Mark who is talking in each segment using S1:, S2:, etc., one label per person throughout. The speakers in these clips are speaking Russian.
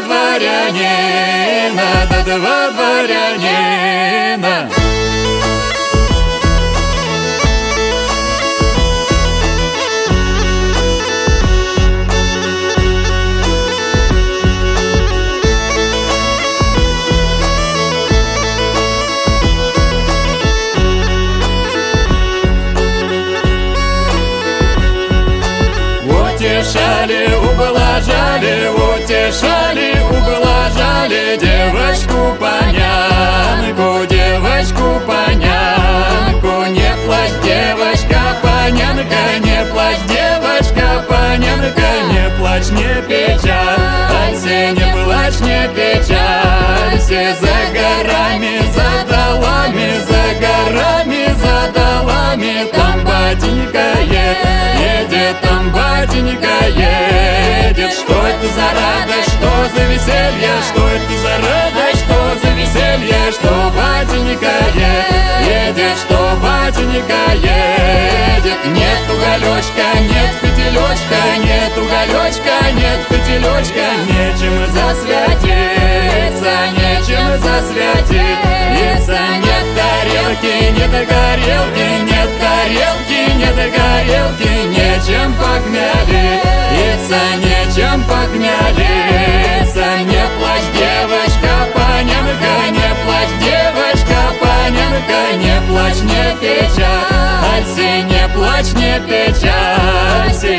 S1: дворянина, да два дворянина. Веселье Что это за радость, что за веселье Что батенька едет, что батенька едет. Нет уголечка, нет пятелечка Нет уголечка, нет пятелечка Нечем засвятиться, нечем засвятиться тарелки, нет горелки, нет тарелки, нет горелки Нечем похмялиться, нечем Не плачь, девочка, панянка, не плачь, девочка, панянка Не плачь, не печалься, не плачь, не печалься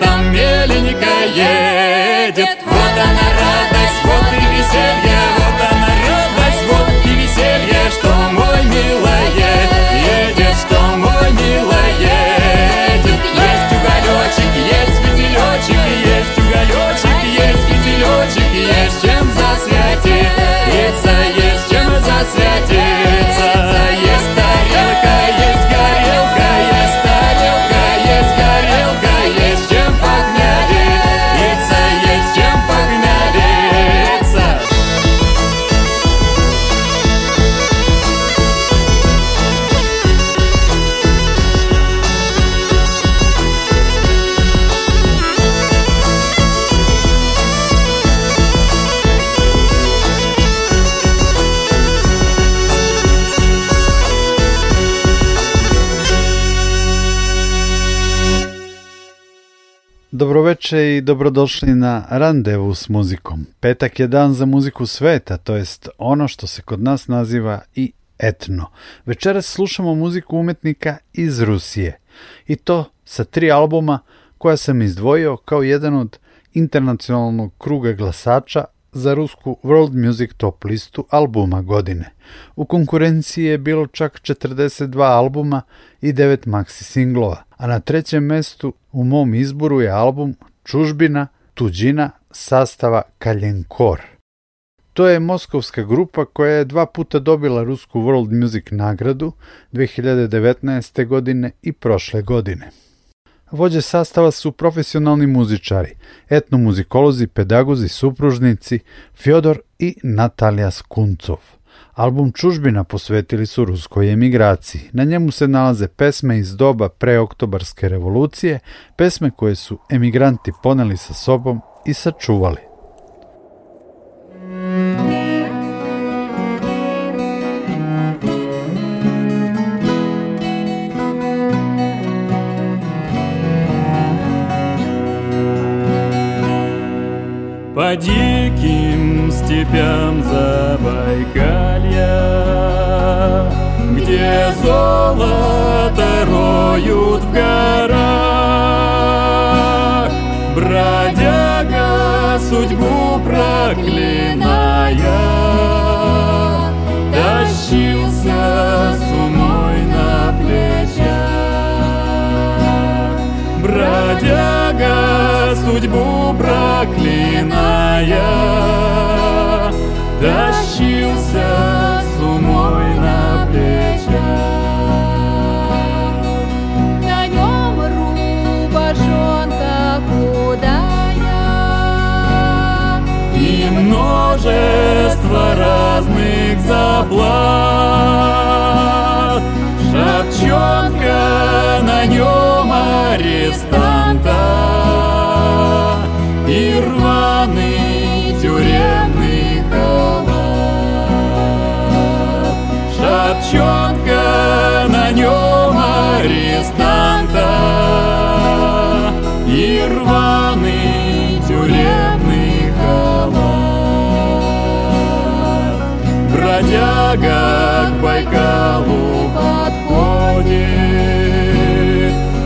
S1: там меленька
S2: Dobroveče i dobrodošli na Randevu s muzikom. Petak je dan za muziku sveta, to jest ono što se kod nas naziva i etno. Večeras slušamo muziku umetnika iz Rusije. I to sa tri albuma koja sam izdvojio kao jedan od internacionalnog kruga glasača za rusku World Music Top listu albuma godine. U konkurenciji je bilo čak 42 albuma i 9 maxi singlova, a na trećem mestu u mom izboru je album Čužbina, tuđina, sastava Kaljenkor. To je moskovska grupa koja je dva puta dobila rusku World Music nagradu 2019. godine i prošle godine. Vođe sastava su profesionalni muzičari, etnomuzikolozi, pedagozi, supružnici Fjodor i Natalija Skuncov. Album Čužbina posvetili su ruskoj emigraciji. Na njemu se nalaze pesme iz doba preoktobarske revolucije, pesme koje su emigranti poneli sa sobom i sačuvali.
S1: По диким степям Забайкалья, роют в горах, Бродяга судьбу проклиная, тащился с умой на плечах. Бродяга судьбу проклиная, тащился множество разных заплат. Шапчонка на нем арестанта и рваный тюремный халат. Шапчонка на нем Бродяга к Байкалу подходит,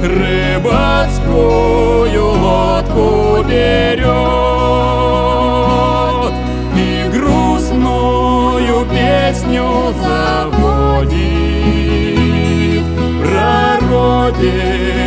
S1: рыбацкую лодку берет и грустную песню заводит. Про родину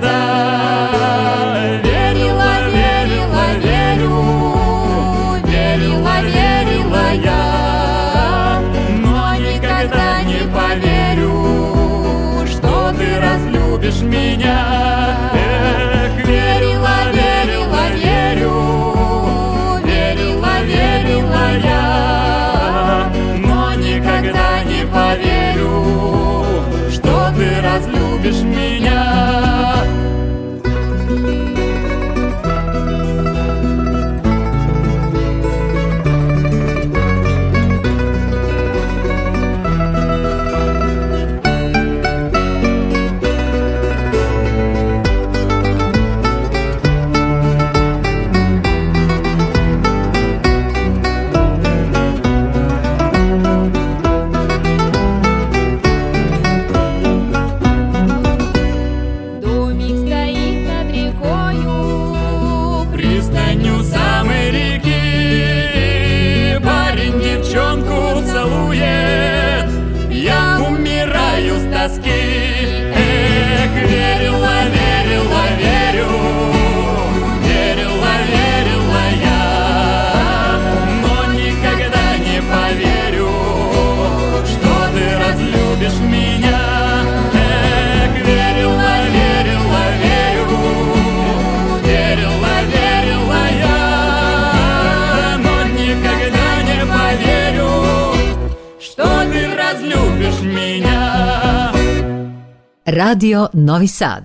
S1: That.
S3: Radio Novi Sad.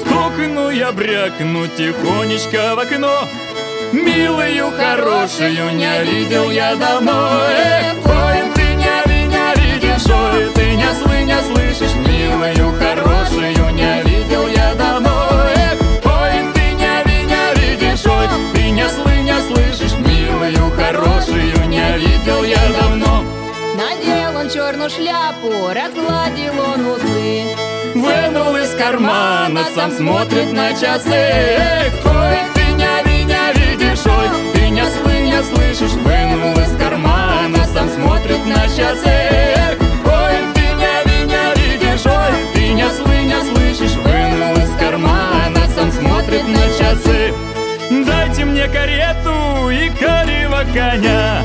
S1: Стукну я брякну тихонечко в окно, Милую, хорошую не видел я давно. Эх, ой, ты не видишь, ой, не слышишь, Милую, хорошую не видел я давно. Эх, ой, ты не, не видишь, ой, ты не, слы, не слышишь, Милую, хорошую не видел я давно.
S4: Надел он черную шляпу, разгладил он усы.
S1: Вынул из кармана, сам смотрит на часы. Эх, ой, ты не, не видишь, ой, ты не, слы, не слышишь. Вынул из кармана, сам смотрит на часы. Эх, не видишь, ой, ты не, слы, не слышишь Вынул из кармана, сам смотрит на часы. Дайте мне карету и корева коня.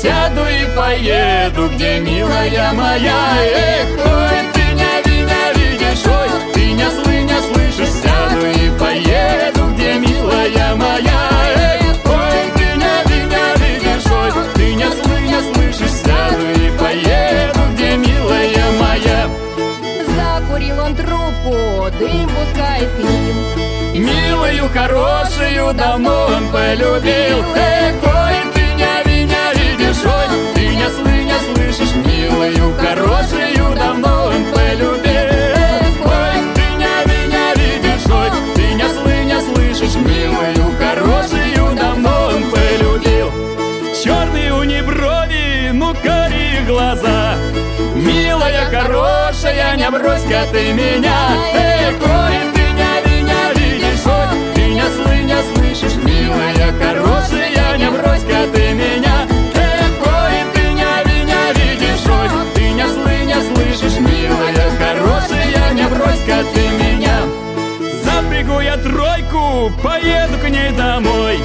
S1: Сяду и поеду, где милая моя. Эх, ой, ты не, не видишь, ой, ты не, слы, не слышишь. Сяду и поеду, где милая моя. Эх,
S4: он трубку, дым пускает к ним.
S1: Милую, хорошую давно он полюбил. Эх, ой, ты ви- не видишь, ой, ты не, слы, не слышишь. Милую, хорошую давно он полюбил Милая, хорошая, не брось-ка ты меня. Эх, ой, ты не, не видишь, ой, ты не, слы, не слышишь Милая, хорошая, не брось-ка ты меня. Эх, ой, ты не, не видишь, ой, ты не, слы, не слышишь Милая, хорошая, не брось-ка ты меня. Запрягу я тройку, поеду к ней домой.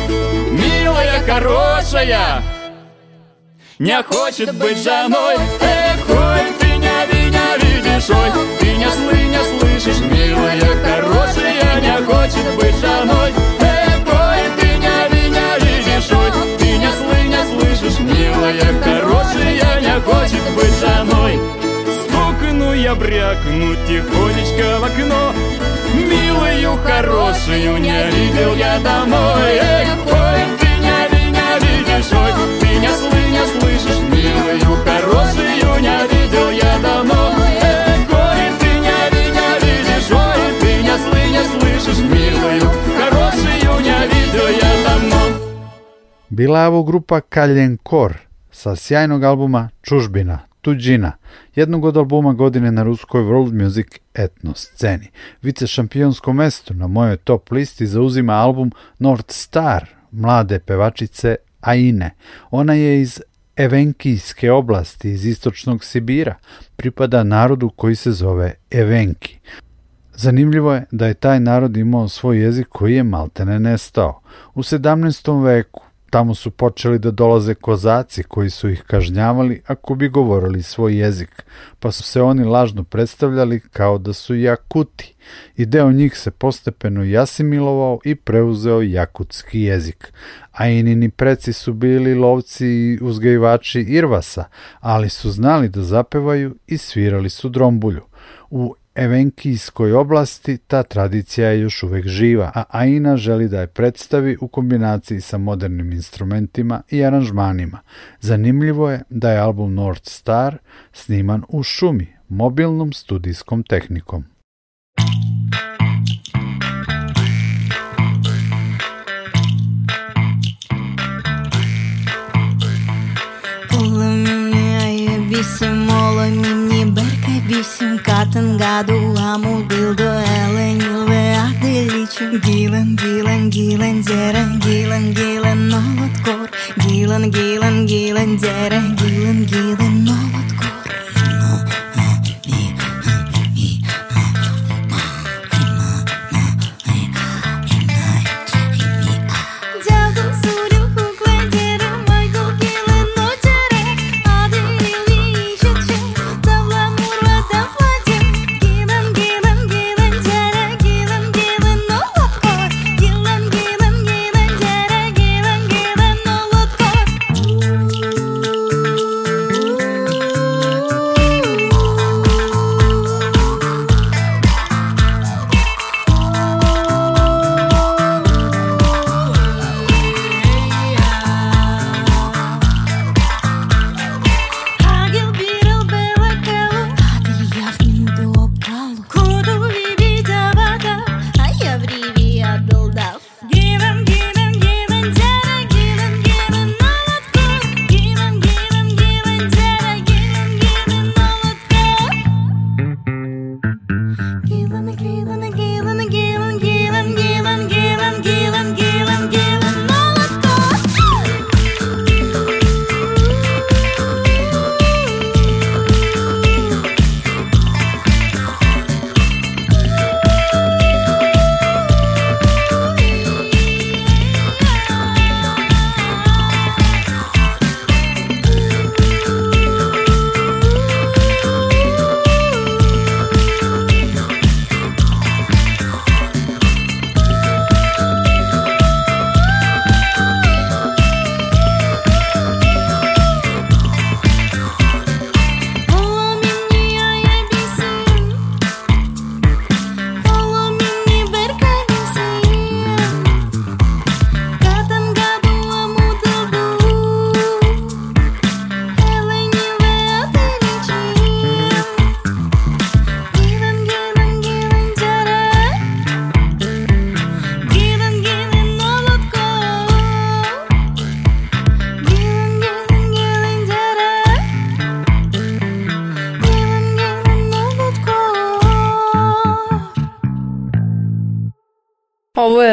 S1: Милая, хорошая, не хочет быть женой ты не, ви- не видишь, ой, ты не, слы, не слышишь Милая, хорошая, не хочет быть женой. Эй, ты не меня видишь, ой Ты не слы, не слышишь, милая, хорошая не хочет быть женой. Стукну я брякну тихонечко в окно. Милую, хорошую не видел я домой. Эх, ой, ты не меня видишь, ой Ты не слы, не слышишь, милую, хорошую не видел я давно слышишь, милую, хорошую не видел я давно
S2: Bila ovo grupa Kaljen Kor sa sjajnog albuma Čužbina, Tuđina, jednog od albuma godine na ruskoj World Music etno sceni. Vice šampionsko mesto na mojoj top listi zauzima album North Star, mlade pevačice Aine. Ona je iz Evenkijske oblasti iz istočnog Sibira, pripada narodu koji se zove Evenki. Zanimljivo je da je taj narod imao svoj jezik koji je maltene nestao. U 17. veku Tamo su počeli da dolaze kozaci koji su ih kažnjavali ako bi govorili svoj jezik, pa su se oni lažno predstavljali kao da su jakuti i deo njih se postepeno jasimilovao i preuzeo jakutski jezik. A inini preci su bili lovci i uzgajivači irvasa, ali su znali da zapevaju i svirali su drombulju. U Evenkijskoj oblasti ta tradicija je još uvek živa, a Aina želi da je predstavi u kombinaciji sa modernim instrumentima i aranžmanima. Zanimljivo je da je album North Star sniman u šumi, mobilnom studijskom tehnikom.
S3: Вісім моломі берка вісім катан гаду аму билдо елен илве аделичим Гилен гилен гилен дере гилен гилен нолоткор Гилен гилен гилен дере гилен гилен нолоткор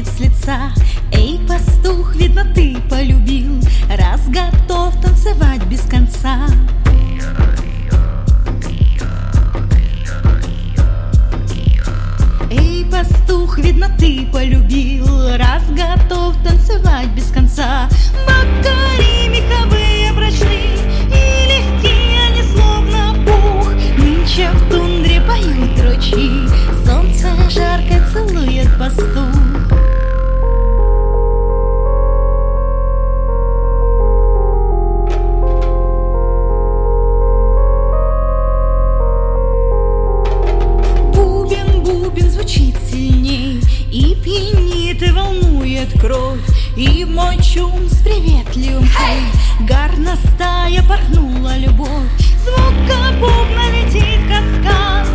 S3: сходит с лица. Эй, пастух, видно, ты полюбил. Раз готов танцевать без конца. Эй, пастух, видно, ты полюбил. Раз готов танцевать без конца. Бакари меховые прочны И легкие они словно пух. Нынче в тундре поют ручьи. Солнце жарко целует пастух. И мой чум с приветливым hey! Гарна стая порхнула любовь. Звук капубна летит каскад.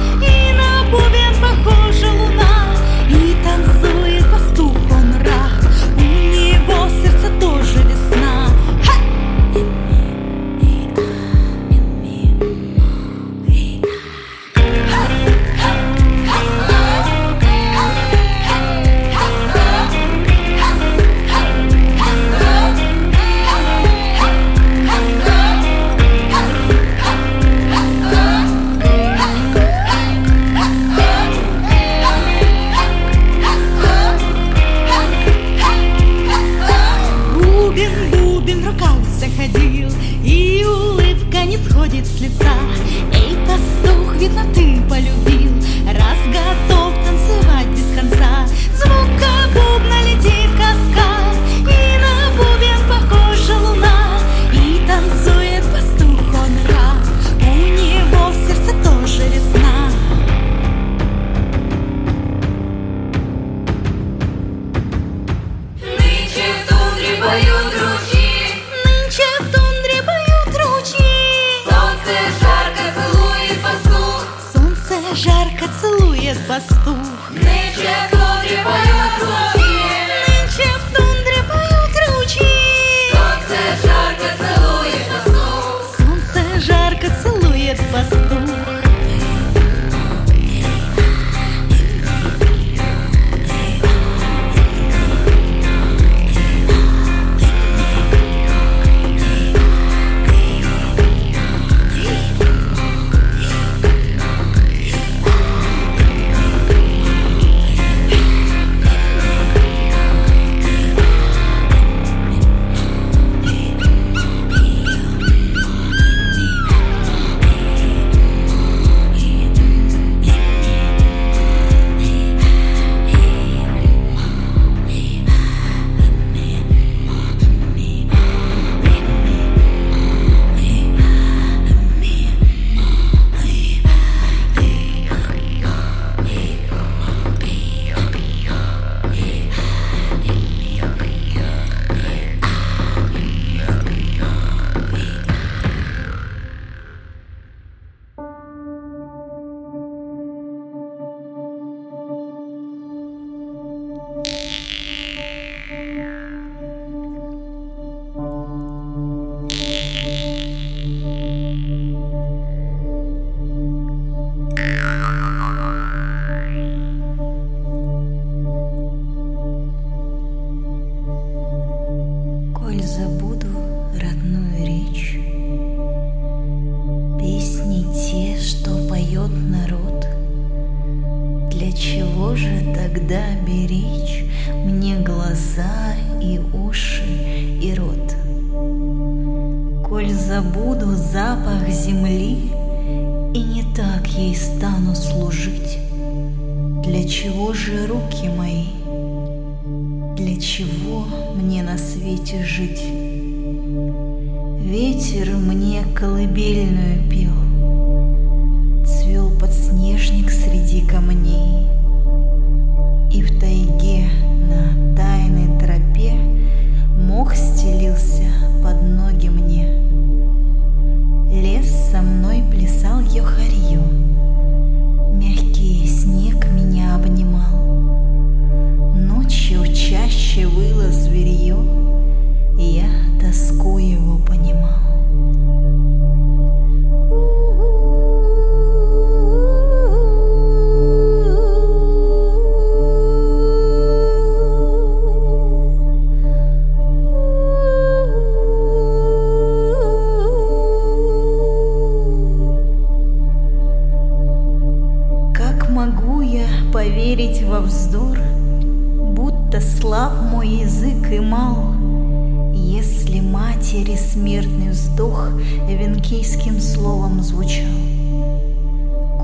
S3: Венкийским словом звучал.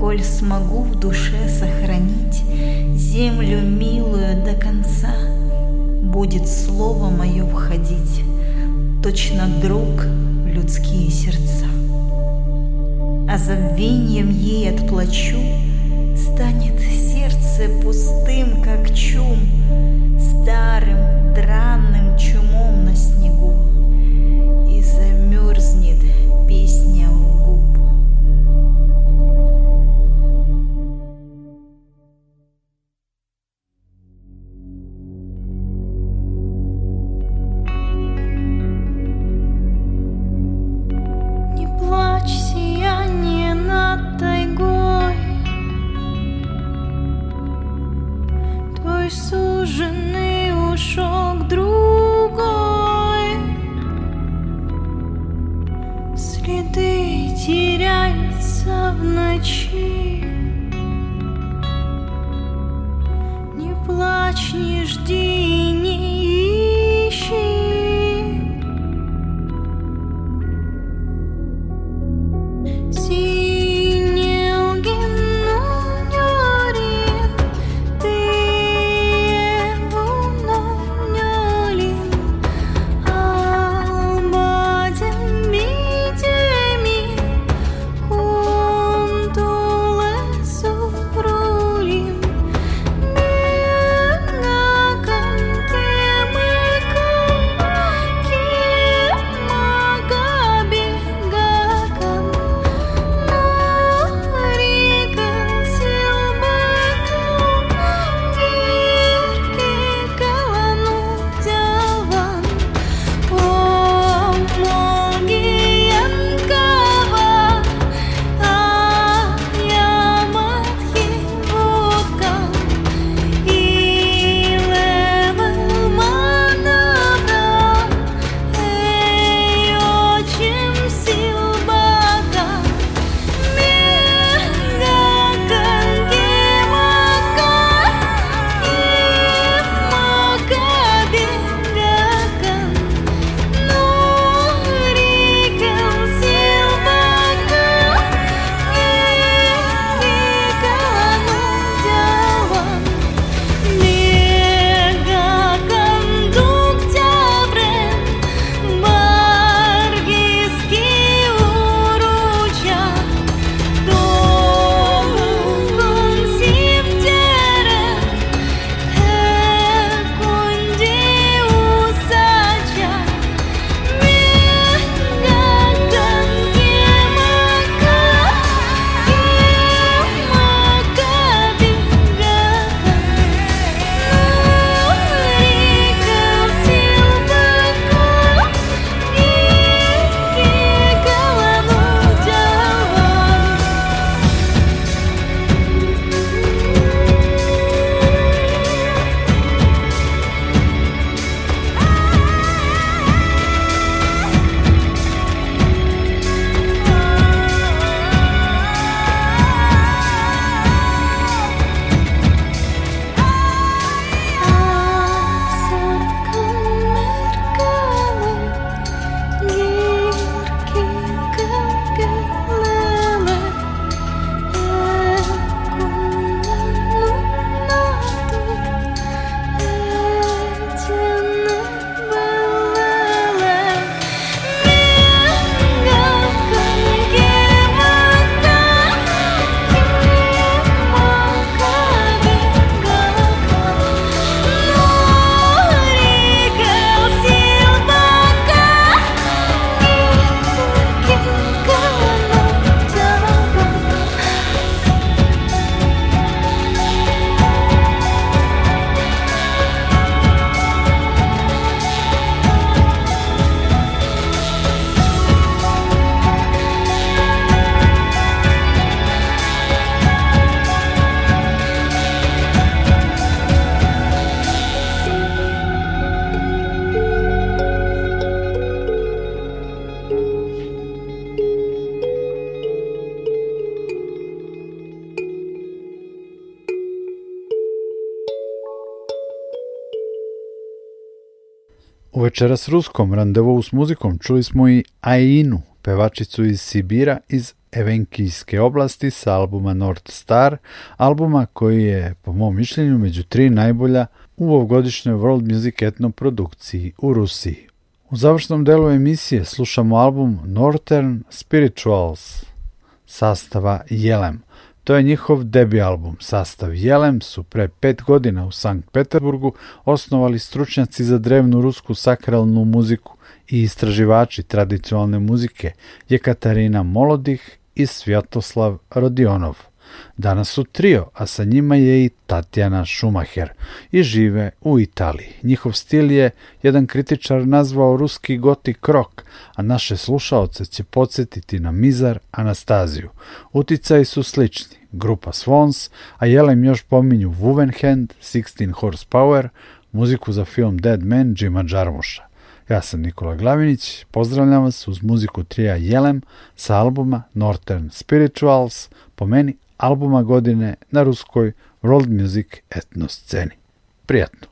S3: Коль смогу в душе сохранить Землю милую до конца, Будет слово мое входить, Точно друг в людские сердца. А забвением ей отплачу, Станет сердце пустым, как чум, Старым, дранным чумом на снегу,
S2: večeras ruskom randevu s muzikom čuli smo i Ainu, pevačicu iz Sibira iz Evenkijske oblasti sa albuma North Star, albuma koji je, po mom mišljenju, među tri najbolja u ovogodišnjoj World Music Etno produkciji u Rusiji. U završnom delu emisije slušamo album Northern Spirituals sastava Jelem. To je njihov debi album. Sastav Jelem su pre pet godina u Sankt Peterburgu osnovali stručnjaci za drevnu rusku sakralnu muziku i istraživači tradicionalne muzike Jekatarina Molodih i Svjatoslav Rodionov. Danas su trio, a sa njima je i Tatjana Schumacher i žive u Italiji. Njihov stil je jedan kritičar nazvao ruski gotik rock, a naše slušaoce će podsjetiti na Mizar Anastaziju. Uticaji su slični, grupa Swans, a jelem još pominju Wuvenhand, 16 Horsepower, muziku za film Dead Man Jima Jarmusha. Ja sam Nikola Glavinić, pozdravljam vas uz muziku trija Jelem sa albuma Northern Spirituals, po meni albuma godine na ruskoj world music etno sceni. Prijatno!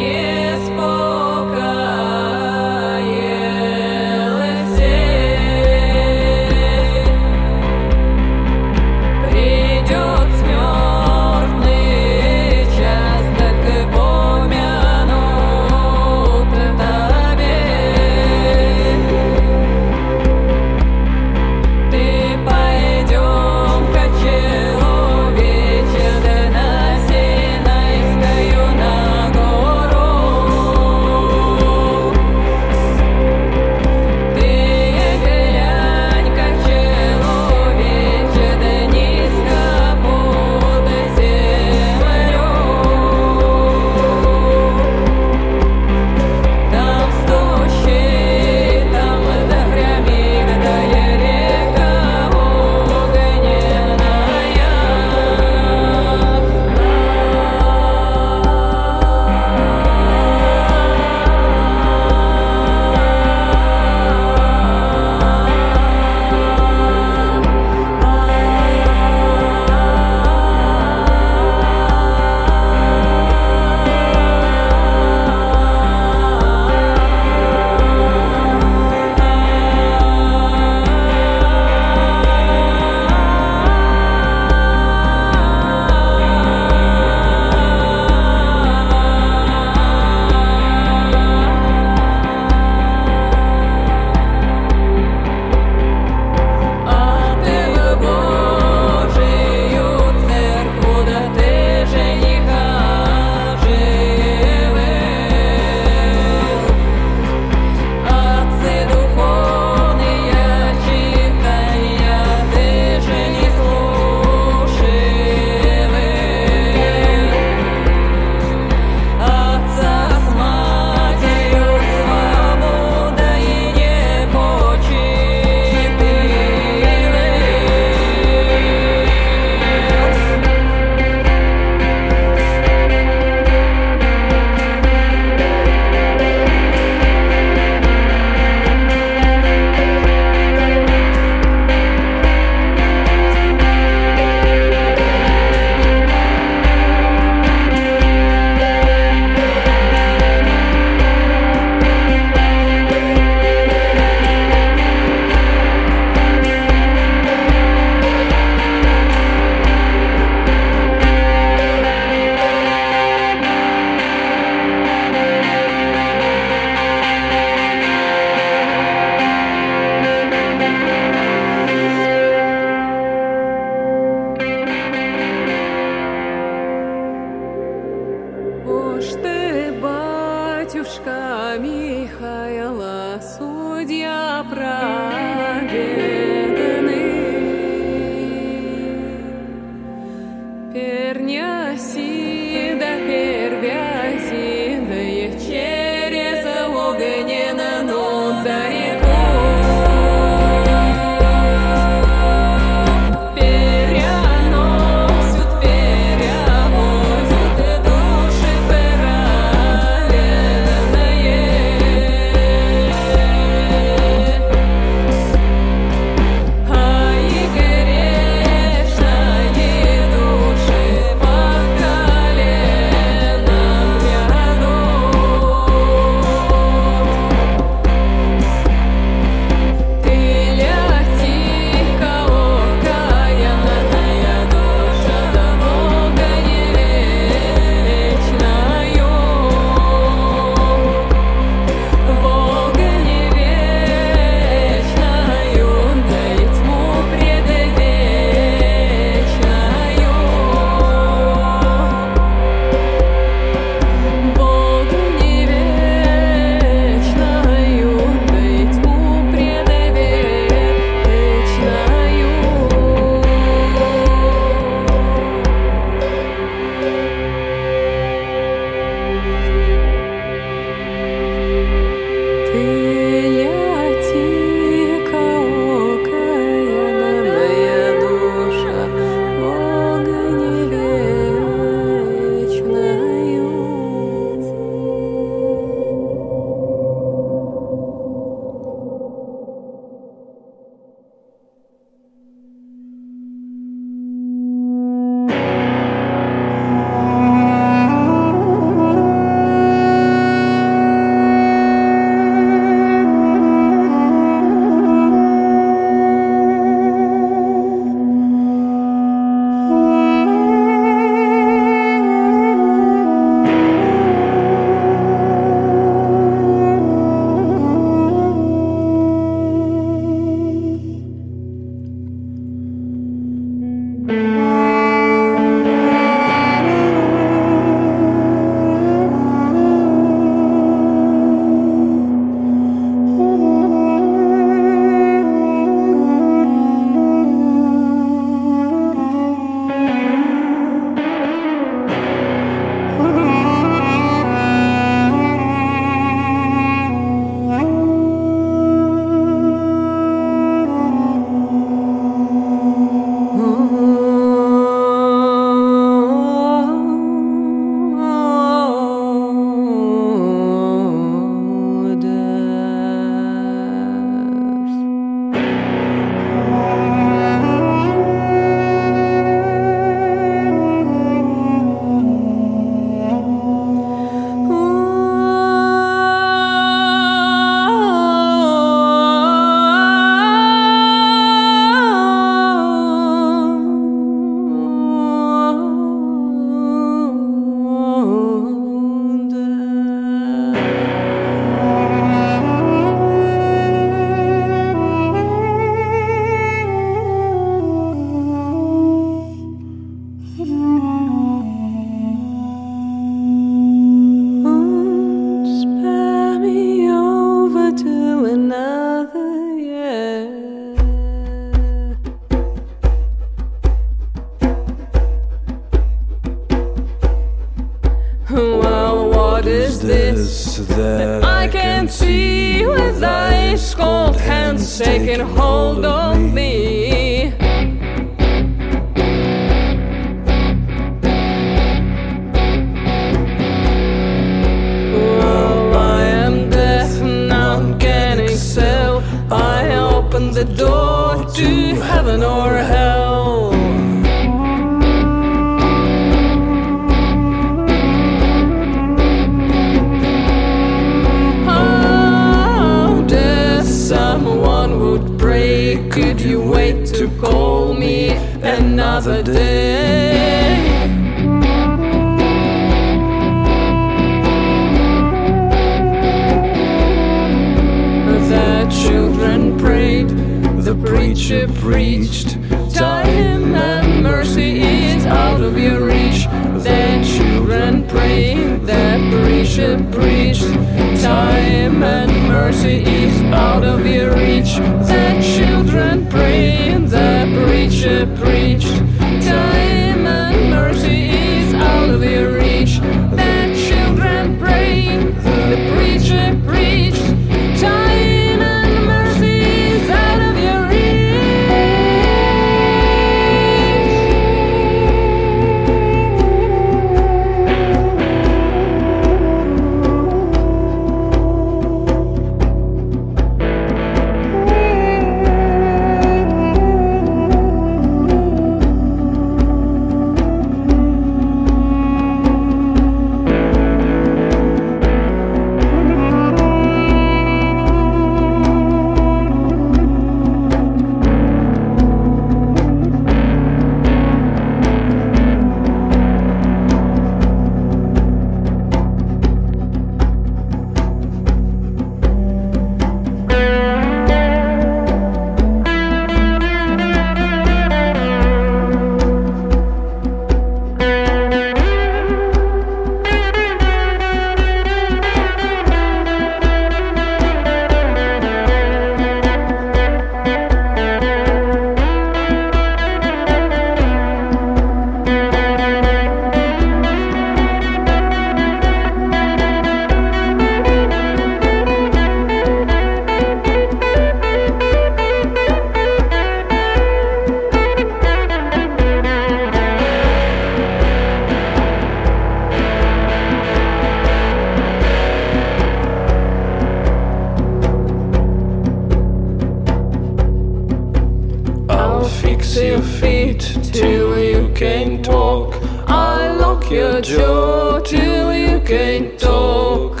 S5: can talk.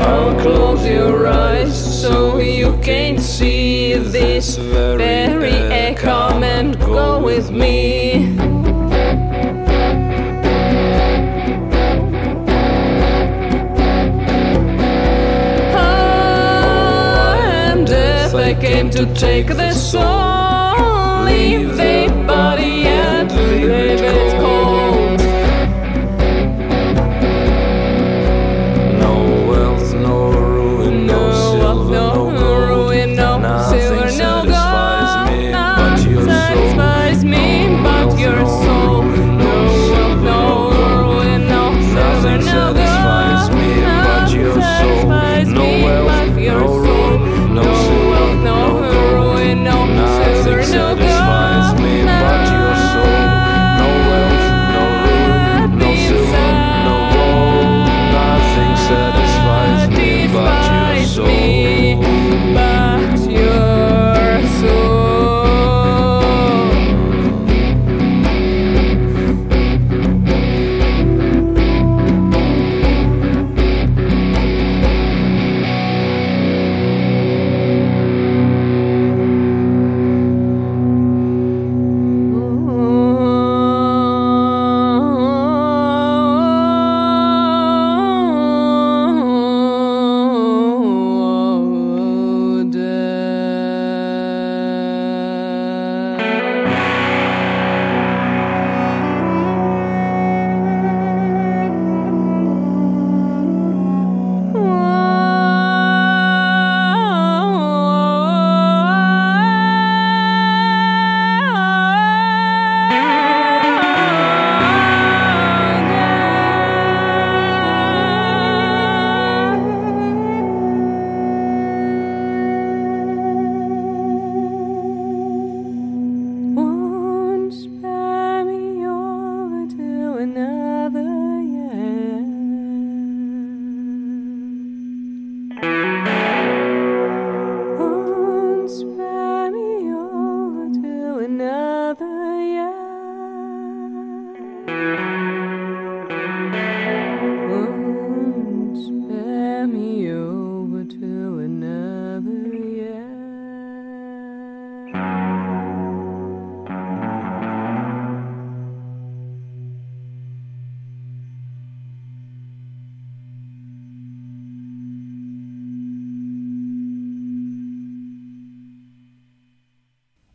S5: I'll close your eyes so you can't see this very echo and go with me. Ah, I came to take the soul.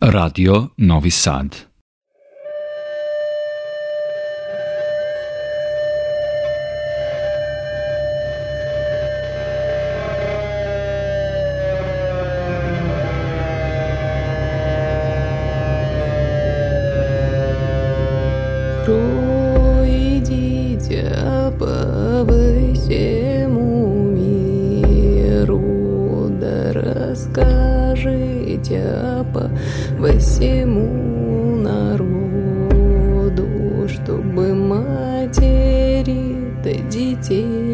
S1: Radio Novi Sad.
S5: детей.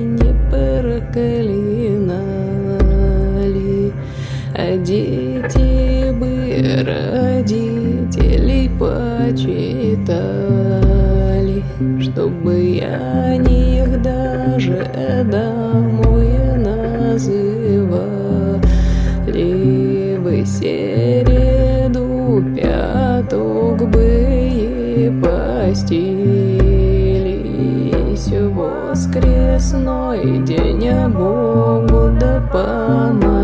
S5: весной, где не Богу да помочь.